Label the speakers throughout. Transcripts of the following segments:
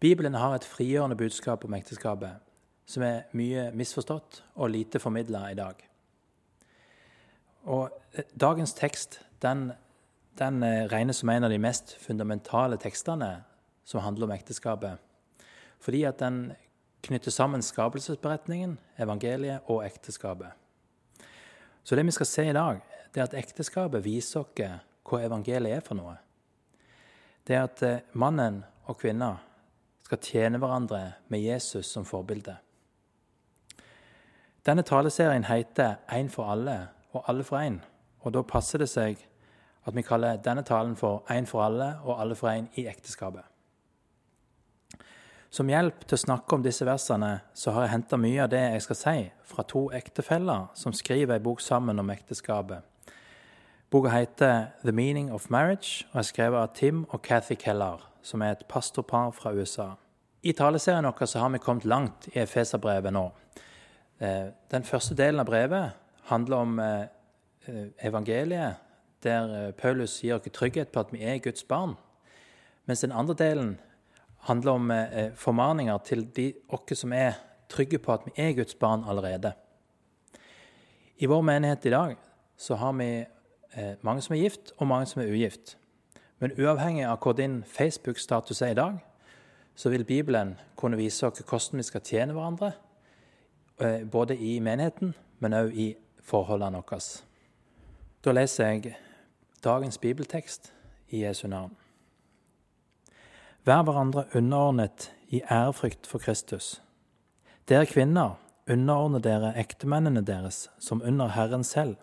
Speaker 1: Bibelen har et frigjørende budskap om ekteskapet som er mye misforstått og lite formidla i dag. Og eh, Dagens tekst den, den eh, regnes som en av de mest fundamentale tekstene som handler om ekteskapet, fordi at den knytter sammen skapelsesberetningen, evangeliet og ekteskapet. Så det vi skal se i dag, det er at ekteskapet viser oss hva evangeliet er for noe. Det er at eh, mannen og kvinna skal tjene hverandre med Jesus som forbilde. Denne taleserien heter Én for alle og Alle for én. Og da passer det seg at vi kaller denne talen for Én for alle og Alle for én i ekteskapet. Som hjelp til å snakke om disse versene så har jeg henta mye av det jeg skal si, fra to ektefeller som skriver ei bok sammen om ekteskapet. Boka heter The Meaning of Marriage og er skrevet av Tim og Cathy Keller, som er et pastorpar fra USA. I taleserien vår har vi kommet langt i Efeserbrevet nå. Eh, den første delen av brevet handler om eh, eh, evangeliet, der Paulus gir oss trygghet på at vi er Guds barn. Mens den andre delen handler om formaninger til de oss som er trygge på at vi er Guds barn allerede. I vår menighet i dag så har vi mange som er gift, og mange som er ugift. Men uavhengig av hvor din Facebook-status er i dag, så vil Bibelen kunne vise oss hvordan vi skal tjene hverandre, Eh, både i menigheten, men òg i forholdene våre. Da leser jeg dagens bibeltekst i Jesu navn. Vær hverandre underordnet i ærefrykt for Kristus. Dere kvinner, underordne dere ektemennene deres som under Herren selv.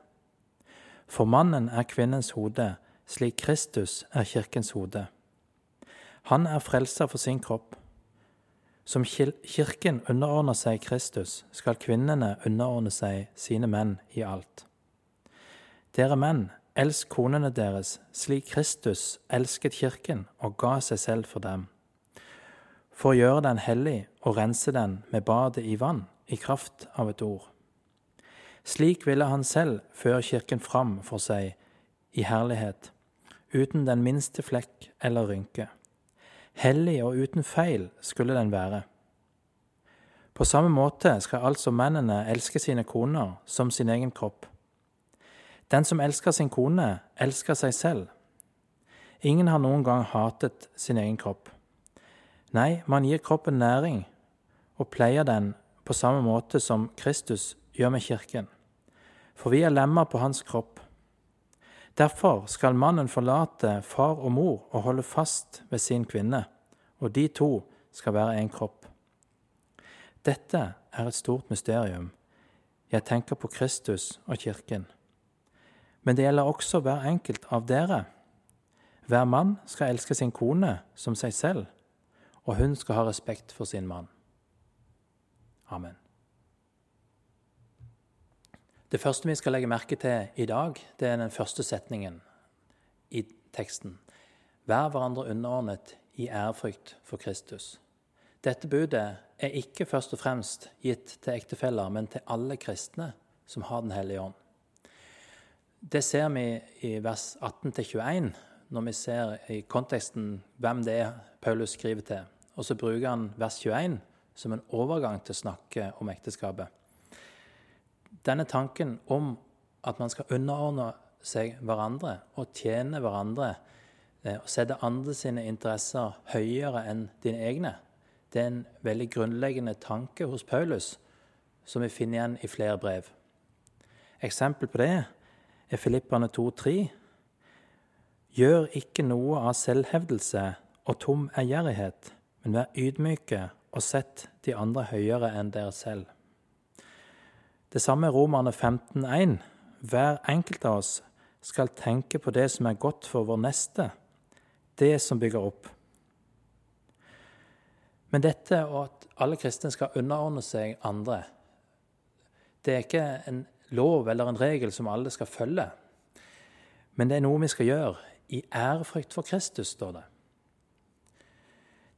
Speaker 1: For mannen er kvinnens hode, slik Kristus er kirkens hode. Han er frelser for sin kropp. Som Kirken underordner seg Kristus, skal kvinnene underordne seg sine menn i alt. Dere menn, elsk konene deres slik Kristus elsket Kirken og ga seg selv for dem, for å gjøre den hellig og rense den med badet i vann, i kraft av et ord. Slik ville han selv føre Kirken fram for seg i herlighet, uten den minste flekk eller rynke. Hellig og uten feil skulle den være. På samme måte skal altså mennene elske sine koner som sin egen kropp. Den som elsker sin kone, elsker seg selv. Ingen har noen gang hatet sin egen kropp. Nei, man gir kroppen næring og pleier den på samme måte som Kristus gjør med kirken. For vi er lemmer på hans kropp. Derfor skal mannen forlate far og mor og holde fast ved sin kvinne, og de to skal være en kropp. Dette er et stort mysterium. Jeg tenker på Kristus og Kirken. Men det gjelder også hver enkelt av dere. Hver mann skal elske sin kone som seg selv, og hun skal ha respekt for sin mann. Amen. Det første vi skal legge merke til i dag, det er den første setningen i teksten. Vær hverandre underordnet i ærefrykt for Kristus. Dette budet er ikke først og fremst gitt til ektefeller, men til alle kristne som har Den hellige ånd. Det ser vi i vers 18-21, når vi ser i konteksten hvem det er Paulus skriver til. Og så bruker han vers 21 som en overgang til å snakke om ekteskapet denne tanken om at man skal underordne seg hverandre og tjene hverandre eh, og sette andre sine interesser høyere enn dine egne, det er en veldig grunnleggende tanke hos Paulus som vi finner igjen i flere brev. Eksempel på det er Filippane 2,3. Gjør ikke noe av selvhevdelse og tom ærgjerrighet, men vær ydmyke og sett de andre høyere enn dere selv. Det samme er Romerne 15,1. Hver enkelt av oss skal tenke på det som er godt for vår neste, det som bygger opp. Men dette og at alle kristne skal underordne seg andre, det er ikke en lov eller en regel som alle skal følge. Men det er noe vi skal gjøre i ærefrykt for Kristus, står det.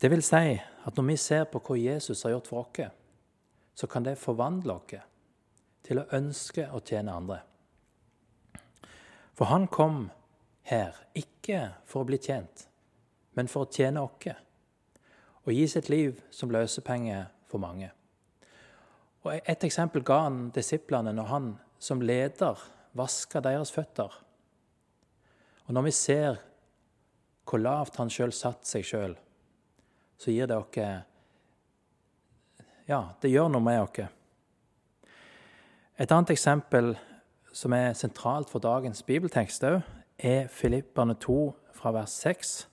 Speaker 1: Det vil si at når vi ser på hva Jesus har gjort for oss, så kan det forvandle oss til å ønske å tjene andre. For han kom her ikke for å bli tjent, men for å tjene oss, og gi sitt liv som løsepenge for mange. Og Et eksempel ga han disiplene når han som leder vaska deres føtter. Og Når vi ser hvor lavt han sjøl satte seg sjøl, så gir det oss Ja, det gjør noe med oss. Et annet eksempel som er sentralt for dagens bibeltekst òg, er Filippane 2 fra vers 6.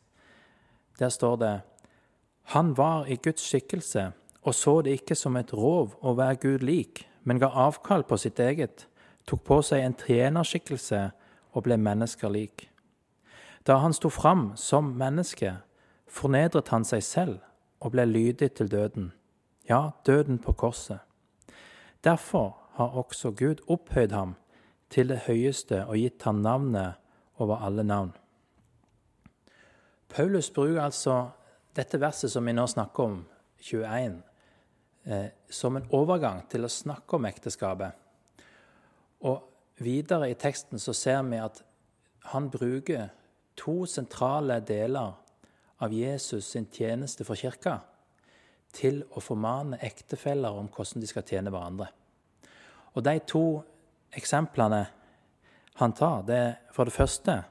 Speaker 1: Der står det Han var i Guds skikkelse og så det ikke som et rov å være Gud lik, men ga avkall på sitt eget, tok på seg en trenerskikkelse og ble mennesker lik. Da han sto fram som menneske, fornedret han seg selv og ble lydig til døden, ja, døden på korset. Derfor har også Gud opphøyd ham til det høyeste og gitt ham navnet over alle navn. Paulus bruker altså dette verset som vi nå snakker om, 21, eh, som en overgang til å snakke om ekteskapet. Og videre i teksten så ser vi at han bruker to sentrale deler av Jesus sin tjeneste for kirka til å formane ektefeller om hvordan de skal tjene hverandre. Og De to eksemplene han tar, det er for det første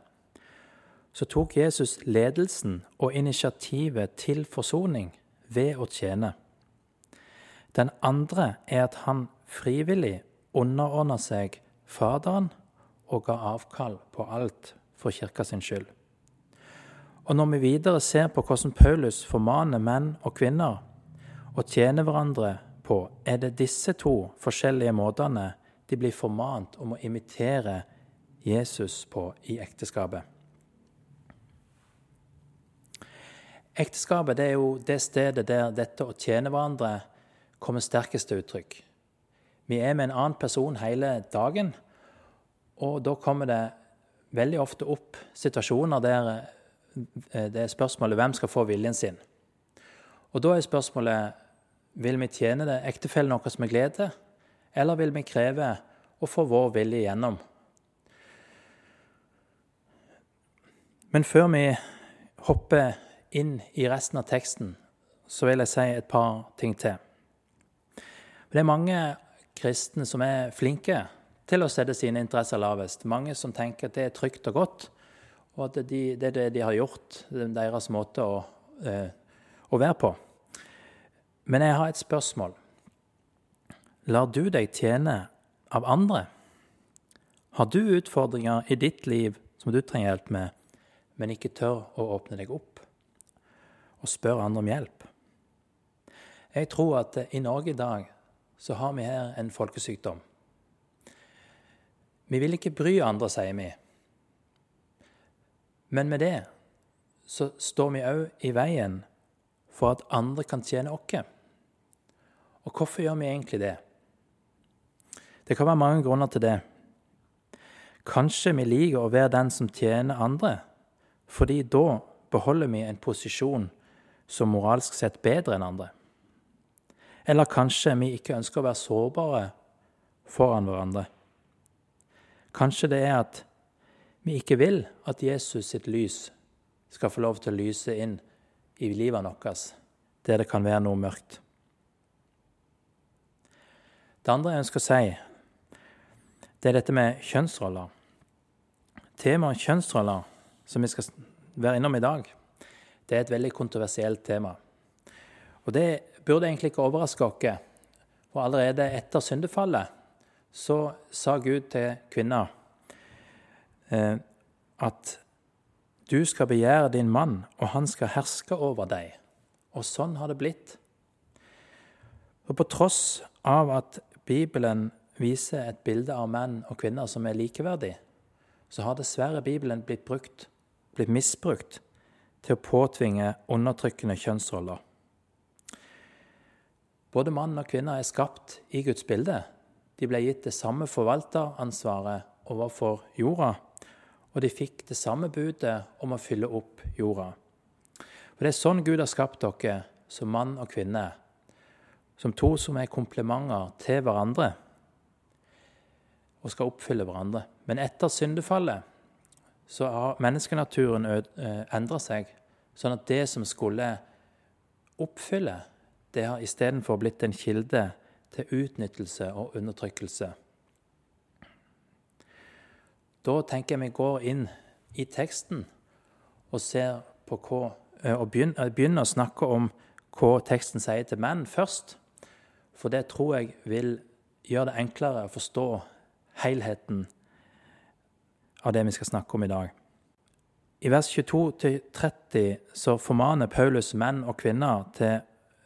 Speaker 1: så tok Jesus ledelsen og initiativet til forsoning ved å tjene. Den andre er at han frivillig underordna seg Faderen og ga avkall på alt for kirka sin skyld. Og Når vi videre ser på hvordan Paulus formaner menn og kvinner å tjene hverandre på, er det disse to forskjellige måtene de blir formant om å imitere Jesus på i ekteskapet. Ekteskapet er jo det stedet der dette å tjene hverandre kommer sterkest til uttrykk. Vi er med en annen person hele dagen, og da kommer det veldig ofte opp situasjoner der eh, det er spørsmålet hvem skal få viljen sin. Og da er spørsmålet vil vi tjene det ektefellen vår med glede, eller vil vi kreve å få vår vilje igjennom? Men før vi hopper inn i resten av teksten, så vil jeg si et par ting til. Det er mange kristne som er flinke til å sette sine interesser lavest. Mange som tenker at det er trygt og godt, og at det, er det de har gjort. Er deres måte å, eh, å være på. Men jeg har et spørsmål. Lar du deg tjene av andre? Har du utfordringer i ditt liv som du trenger hjelp med, men ikke tør å åpne deg opp og spørre andre om hjelp? Jeg tror at i Norge i dag så har vi her en folkesykdom. Vi vil ikke bry andre, sier vi. Men med det så står vi òg i veien for at andre kan tjene oss. Og hvorfor gjør vi egentlig det? Det kan være mange grunner til det. Kanskje vi liker å være den som tjener andre, fordi da beholder vi en posisjon som moralsk sett bedre enn andre. Eller kanskje vi ikke ønsker å være sårbare foran hverandre. Kanskje det er at vi ikke vil at Jesus sitt lys skal få lov til å lyse inn i livet vårt der det kan være noe mørkt. Det andre jeg ønsker å si, det er dette med kjønnsroller. Temaet kjønnsroller, som vi skal være innom i dag, det er et veldig kontroversielt tema. Og det burde egentlig ikke overraske oss, for allerede etter syndefallet så sa Gud til kvinner eh, at du skal begjære din mann, og han skal herske over deg. Og sånn har det blitt. Og på tross av at Bibelen viser et bilde av menn og kvinner som er likeverdige, så har dessverre Bibelen blitt brukt, blitt misbrukt til å påtvinge undertrykkende kjønnsroller. Både mann og kvinne er skapt i Guds bilde. De ble gitt det samme forvalteransvaret overfor jorda, og de fikk det samme budet om å fylle opp jorda. For Det er sånn Gud har skapt dere som mann og kvinne som to som er komplimenter til hverandre og skal oppfylle hverandre. Men etter syndefallet så har menneskenaturen eh, endra seg, sånn at det som skulle oppfylle, det har istedenfor blitt en kilde til utnyttelse og undertrykkelse. Da tenker jeg vi går inn i teksten og ser på hva, eh, og begynner å snakke om hva teksten sier til menn først. For det tror jeg vil gjøre det enklere å forstå helheten av det vi skal snakke om i dag. I vers 22-30 så formaner Paulus menn og kvinner til,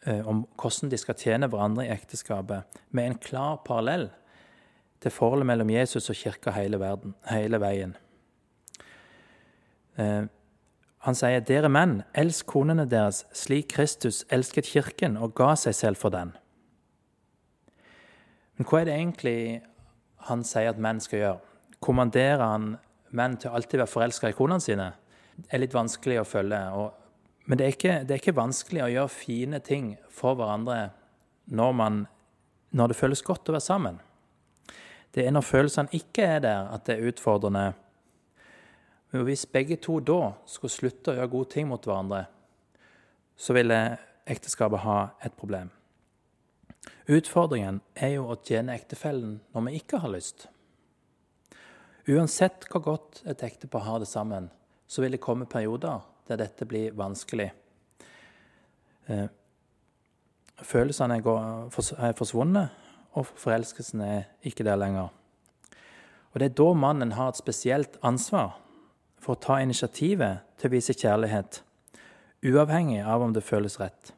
Speaker 1: eh, om hvordan de skal tjene hverandre i ekteskapet, med en klar parallell til forholdet mellom Jesus og kirka hele, verden, hele veien. Eh, han sier, 'Dere menn, elsk konene deres slik Kristus elsket kirken og ga seg selv for den'. Men hva er det egentlig han sier at menn skal gjøre? Kommanderer han menn til alltid være forelska i konene sine? Det er litt vanskelig å følge. Og, men det er, ikke, det er, ikke, vanskelig å gjøre fine ting for hverandre når, man, når det føles godt å være sammen. Det er når følelsene ikke er der, at det er utfordrende men hvis begge to da skulle slutte å gjøre gode ting mot hverandre, så ville ekteskapet ha et problem. Utfordringen er jo å tjene ektefellen når vi ikke har lyst. Uansett hvor godt et ektepar har det sammen, så vil det komme perioder der dette blir vanskelig. Eh, følelsene er forsvunnet, og forelskelsen er ikke der lenger. Og Det er da mannen har et spesielt ansvar for å ta initiativet til å vise kjærlighet, uavhengig av om det føles rett.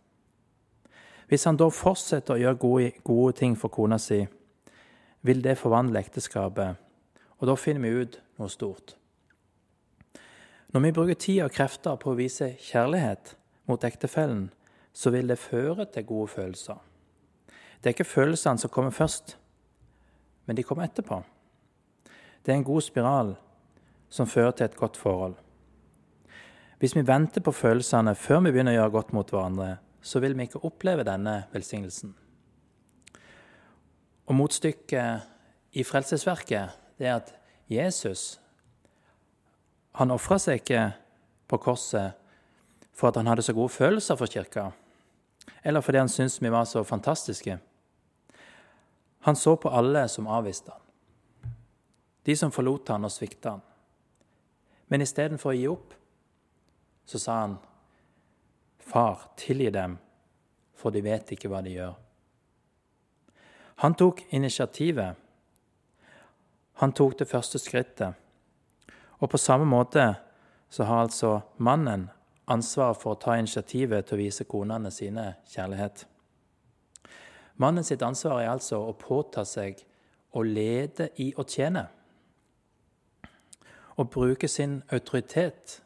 Speaker 1: Hvis han da fortsetter å gjøre gode, gode ting for kona si, vil det forvandle ekteskapet, og da finner vi ut noe stort. Når vi bruker tid og krefter på å vise kjærlighet mot ektefellen, så vil det føre til gode følelser. Det er ikke følelsene som kommer først, men de kommer etterpå. Det er en god spiral som fører til et godt forhold. Hvis vi venter på følelsene før vi begynner å gjøre godt mot hverandre, så vil vi ikke oppleve denne velsignelsen. Og Motstykket i Frelsesverket det er at Jesus han ofra seg ikke på korset for at han hadde så gode følelser for kirka, eller fordi han syntes vi var så fantastiske. Han så på alle som avviste han, de som forlot han og svikta han. Men istedenfor å gi opp, så sa han, 'Far, tilgi dem, for de vet ikke hva de gjør.' Han tok initiativet. Han tok det første skrittet. Og på samme måte så har altså mannen ansvar for å ta initiativet til å vise konene sine kjærlighet. Mannen sitt ansvar er altså å påta seg å lede i å tjene Å bruke sin autoritet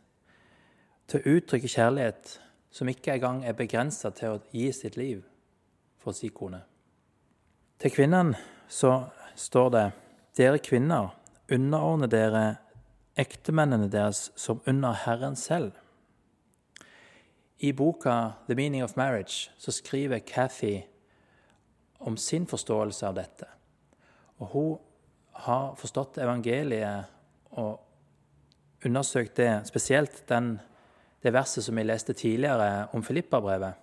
Speaker 1: til å uttrykke kjærlighet som ikke engang er begrensa til å gi sitt liv for si kone. Til kvinnene så står det dere kvinner, underordner dere ektemennene deres som under Herren selv. I boka 'The Meaning of Marriage' så skriver Cathy om sin forståelse av dette. Og hun har forstått evangeliet og undersøkt det, spesielt den, det verset som vi leste tidligere om Filippa-brevet.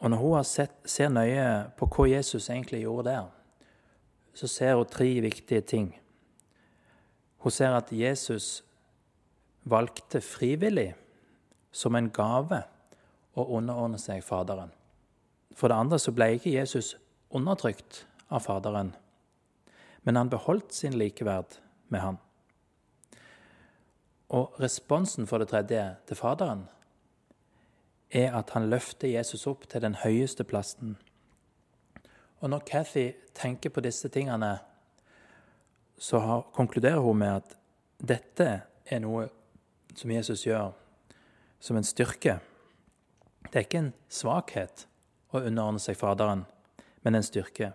Speaker 1: Og når hun sett, ser nøye på hva Jesus egentlig gjorde der, så ser hun tre viktige ting. Hun ser at Jesus valgte frivillig, som en gave, å underordne seg Faderen. For det andre så ble ikke Jesus undertrykt av Faderen, men han beholdt sin likeverd med han. Og responsen for det tredje til Faderen er at han løfter Jesus opp til den høyeste plassen. Og når Cathy tenker på disse tingene, så har, konkluderer hun med at dette er noe som Jesus gjør som en styrke. Det er ikke en svakhet å underordne seg Faderen, men en styrke.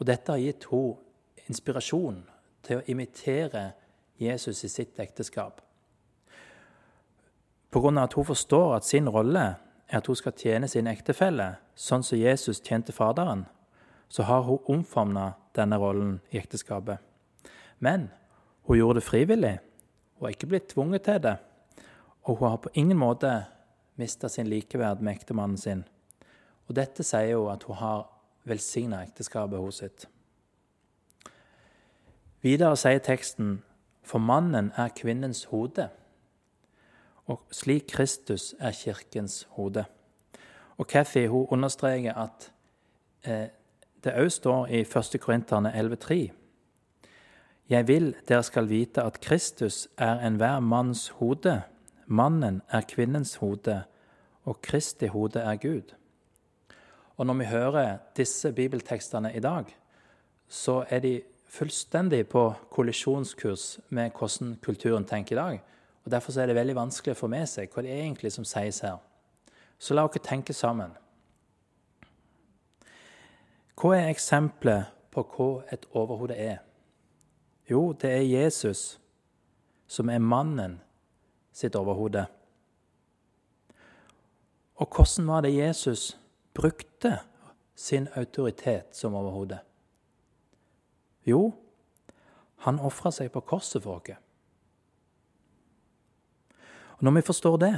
Speaker 1: Og dette har gitt henne inspirasjon til å imitere Jesus i sitt ekteskap. Pga. at hun forstår at sin rolle er at hun skal tjene sin ektefelle, sånn som Jesus tjente Faderen, så har hun omfavna denne rollen i ekteskapet. Men hun gjorde det frivillig. Hun har ikke blitt tvunget til det. Og hun har på ingen måte mista sin likeverd med ektemannen sin. Og dette sier jo at hun har velsigna ekteskapet hos sitt. Videre sier teksten for mannen er kvinnens hode, og slik Kristus er kirkens hode. Og Kathy hun understreker at eh, det òg står i 1. Korinterne 11,3.: Jeg vil dere skal vite at Kristus er enhver manns hode. Mannen er kvinnens hode, og Kristi hode er Gud. Og når vi hører disse bibeltekstene i dag, så er de fullstendig på kollisjonskurs med hvordan kulturen tenker i dag. Og Derfor er det veldig vanskelig å få med seg hva det er egentlig som sies her. Så la oss tenke sammen. Hva er eksempelet på hva et overhode er? Jo, det er Jesus, som er mannen sitt overhode. Og hvordan var det Jesus brukte sin autoritet som overhode? Jo, han ofra seg på korset for oss. Og Når vi forstår det,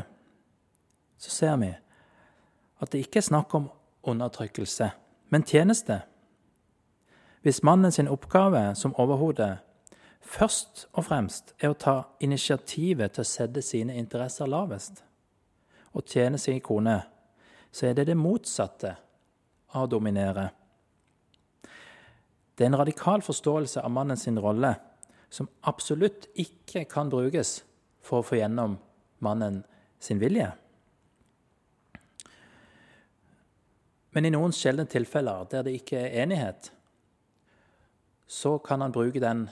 Speaker 1: så ser vi at det ikke er snakk om undertrykkelse, men tjeneste. Hvis mannen sin oppgave som overhode først og fremst er å ta initiativet til å sette sine interesser lavest og tjene sin kone, så er det det motsatte av å dominere. Det er en radikal forståelse av mannen sin rolle som absolutt ikke kan brukes for å få gjennom mannen sin vilje. Men i noen sjeldne tilfeller der det ikke er enighet, så kan han bruke den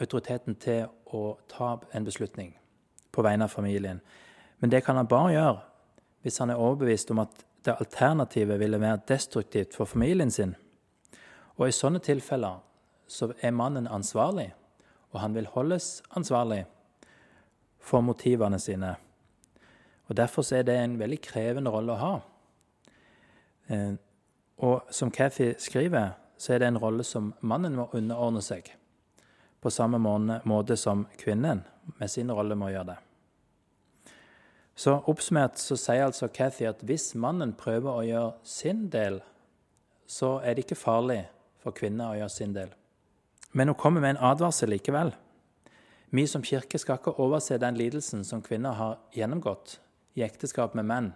Speaker 1: autoriteten til å ta en beslutning på vegne av familien. Men det kan han bare gjøre hvis han er overbevist om at det alternativet ville være destruktivt for familien sin. Og i sånne tilfeller så er mannen ansvarlig, og han vil holdes ansvarlig for motivene sine. Og Derfor er det en veldig krevende rolle å ha. Eh, og som Cathy skriver, så er det en rolle som mannen må underordne seg, på samme måte som kvinnen med sin rolle må gjøre det. Så Oppsummert så sier altså Cathy at hvis mannen prøver å gjøre sin del, så er det ikke farlig for kvinner å gjøre sin del. Men hun kommer med en advarsel likevel. Vi som kirke skal ikke overse den lidelsen som kvinner har gjennomgått i ekteskap med menn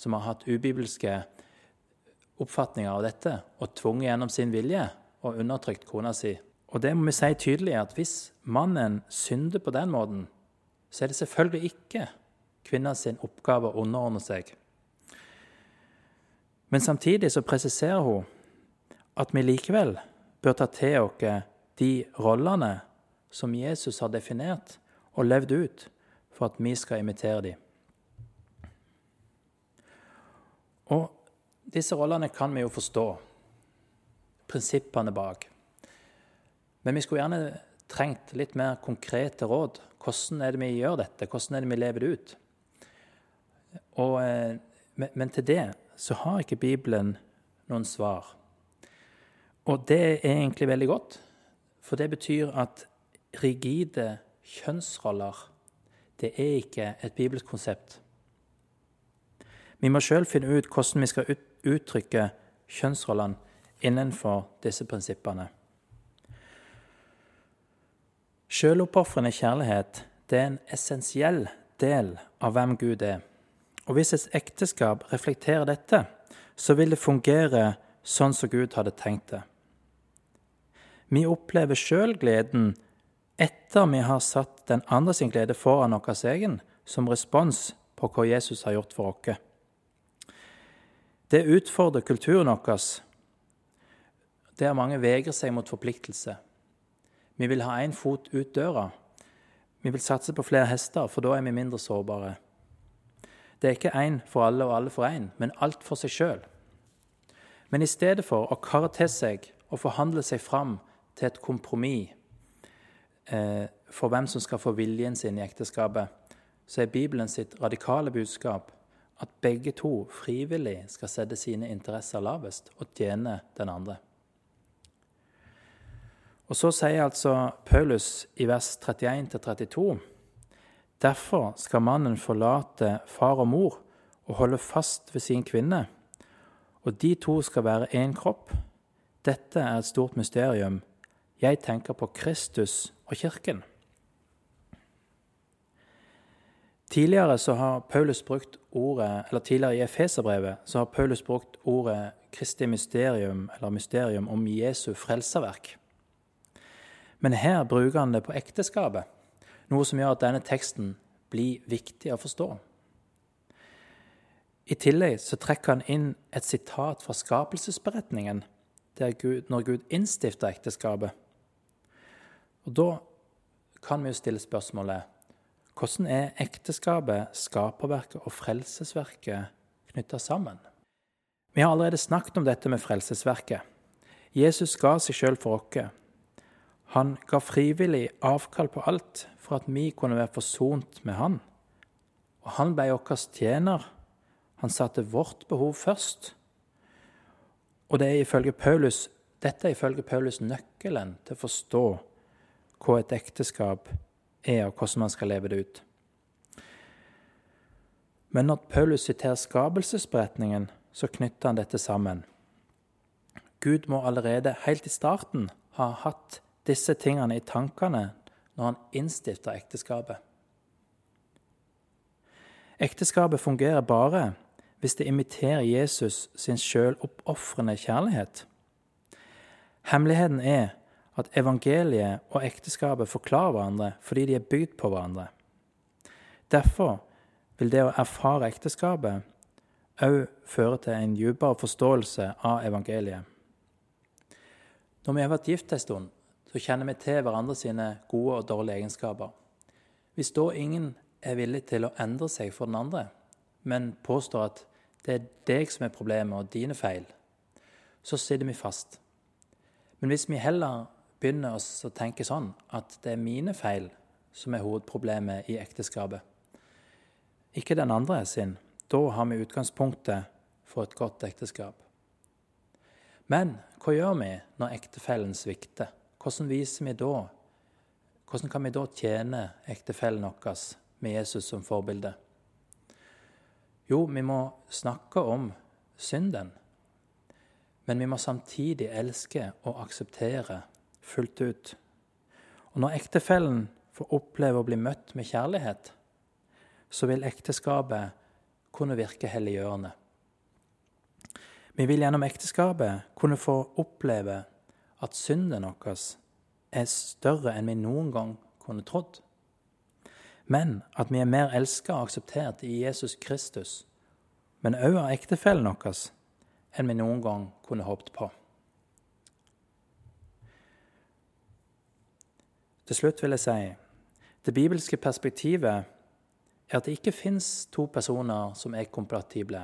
Speaker 1: som har hatt ubibelske oppfatninger av dette og tvunget gjennom sin vilje og undertrykt kona si. Og det må vi si tydelig at hvis mannen synder på den måten, så er det selvfølgelig ikke kvinners oppgave å underordne seg. Men samtidig så presiserer hun at vi likevel bør ta til oss de rollene som Jesus har definert og levd ut, for at vi skal imitere dem. Og disse rollene kan vi jo forstå, prinsippene bak. Men vi skulle gjerne trengt litt mer konkrete råd. Hvordan er det vi gjør dette? Hvordan er det vi lever det ut? Og, eh, men til det så har ikke Bibelen noen svar. Og det er egentlig veldig godt, for det betyr at rigide kjønnsroller det er ikke et bibelsk konsept. Vi må sjøl finne ut hvordan vi skal uttrykke kjønnsrollene innenfor disse prinsippene. Sjøloppofrende kjærlighet det er en essensiell del av hvem Gud er. Og hvis et ekteskap reflekterer dette, så vil det fungere sånn som Gud hadde tenkt det. Vi opplever sjøl gleden etter vi har satt den andre sin glede foran vår egen, som respons på hva Jesus har gjort for oss. Det utfordrer kulturen vår, der mange vegrer seg mot forpliktelse. Vi vil ha én fot ut døra. Vi vil satse på flere hester, for da er vi mindre sårbare. Det er ikke én for alle og alle for én, men alt for seg sjøl. Men i stedet for å karre til seg og forhandle seg fram til et kompromiss eh, for hvem som skal få viljen sin i ekteskapet, så er Bibelen sitt radikale budskap at begge to frivillig skal sette sine interesser lavest og tjene den andre. Og Så sier altså Paulus i vers 31-32.: Derfor skal mannen forlate far og mor og holde fast ved sin kvinne, og de to skal være én kropp. Dette er et stort mysterium. Jeg tenker på Kristus og Kirken. Tidligere har brukt ordet, eller tidligere i Efeserbrevet så har Paulus brukt ordet Kristi mysterium, eller mysterium om Jesu frelserverk. Men her bruker han det på ekteskapet, noe som gjør at denne teksten blir viktig å forstå. I tillegg så trekker han inn et sitat fra skapelsesberetningen, Gud, når Gud innstifta ekteskapet. Og Da kan vi jo stille spørsmålet hvordan er ekteskapet, skaperverket og frelsesverket knytta sammen? Vi har allerede snakket om dette med frelsesverket. Jesus ga seg sjøl for oss. Han ga frivillig avkall på alt for at vi kunne være forsont med Han. Og han ble vår tjener. Han satte vårt behov først. Og det er ifølge Paulus, dette er ifølge Paulus nøkkelen til å forstå hva et ekteskap er, og hvordan man skal leve det ut. Men når Paulus siterer skapelsesberetningen, så knytter han dette sammen. Gud må allerede helt i starten ha hatt disse tingene i tankene når han innstifter ekteskapet. Ekteskapet fungerer bare hvis det imiterer Jesus sin sjøloppofrende kjærlighet. Hemmeligheten er at evangeliet og ekteskapet forklarer hverandre fordi de er bygd på hverandre. Derfor vil det å erfare ekteskapet òg føre til en dypere forståelse av evangeliet. Når vi har vært gift en stund, så kjenner vi til hverandre sine gode og dårlige egenskaper. Hvis da ingen er villig til å endre seg for den andre, men påstår at det er deg som er problemet og dine feil, så sitter vi fast. Men hvis vi heller begynner å tenke sånn at det er mine feil som er hovedproblemet i ekteskapet, ikke den andre sin, da har vi utgangspunktet for et godt ekteskap. Men hva gjør vi når ektefellen svikter? Hvordan viser vi da? Hvordan kan vi da tjene ektefellen vår med Jesus som forbilde? Jo, vi må snakke om synden. Men vi må samtidig elske og akseptere fullt ut. Og når ektefellen får oppleve å bli møtt med kjærlighet, så vil ekteskapet kunne virke helliggjørende. Vi vil gjennom ekteskapet kunne få oppleve at synden vår er større enn vi noen gang kunne trodd. Men at vi er mer elska og akseptert i Jesus Kristus, men òg av ektefellen vår, enn vi noen gang kunne håpet på. Til slutt vil jeg si det bibelske perspektivet er at det ikke fins to personer som er kompatible.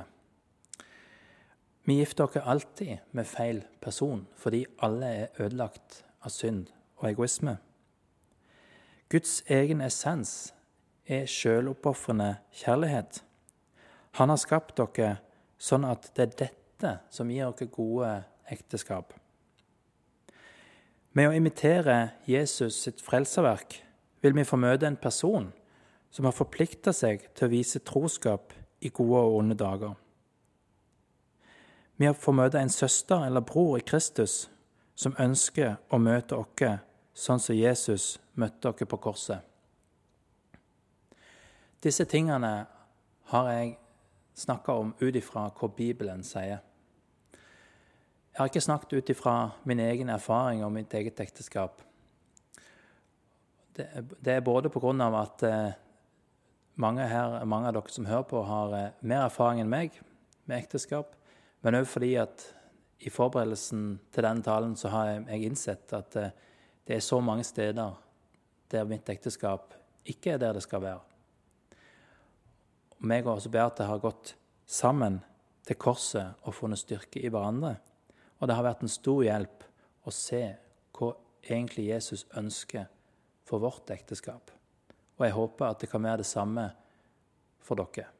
Speaker 1: Vi gifter oss alltid med feil person fordi alle er ødelagt av synd og egoisme. Guds egen essens er sjøloppofrende kjærlighet. Han har skapt dere sånn at det er dette som gir dere gode ekteskap. Med å imitere Jesus sitt frelserverk vil vi få møte en person som har forplikta seg til å vise troskap i gode og onde dager. Vi fått møte en søster eller bror i Kristus som ønsker å møte oss sånn som Jesus møtte oss på korset. Disse tingene har jeg snakka om ut ifra hva Bibelen sier. Jeg har ikke snakket ut ifra min egen erfaring og mitt eget ekteskap. Det er både av at eh, mange, her, mange, av dere som hører på, har eh, mer erfaring enn meg med ekteskap. Men òg fordi at i forberedelsen til denne talen så har jeg innsett at eh, det er så mange steder der mitt ekteskap ikke er der det skal være. Meg og Beate har gått sammen til korset og funnet styrke i hverandre. Og det har vært en stor hjelp å se hva egentlig Jesus ønsker for vårt ekteskap. Og jeg håper at det kan være det samme for dere.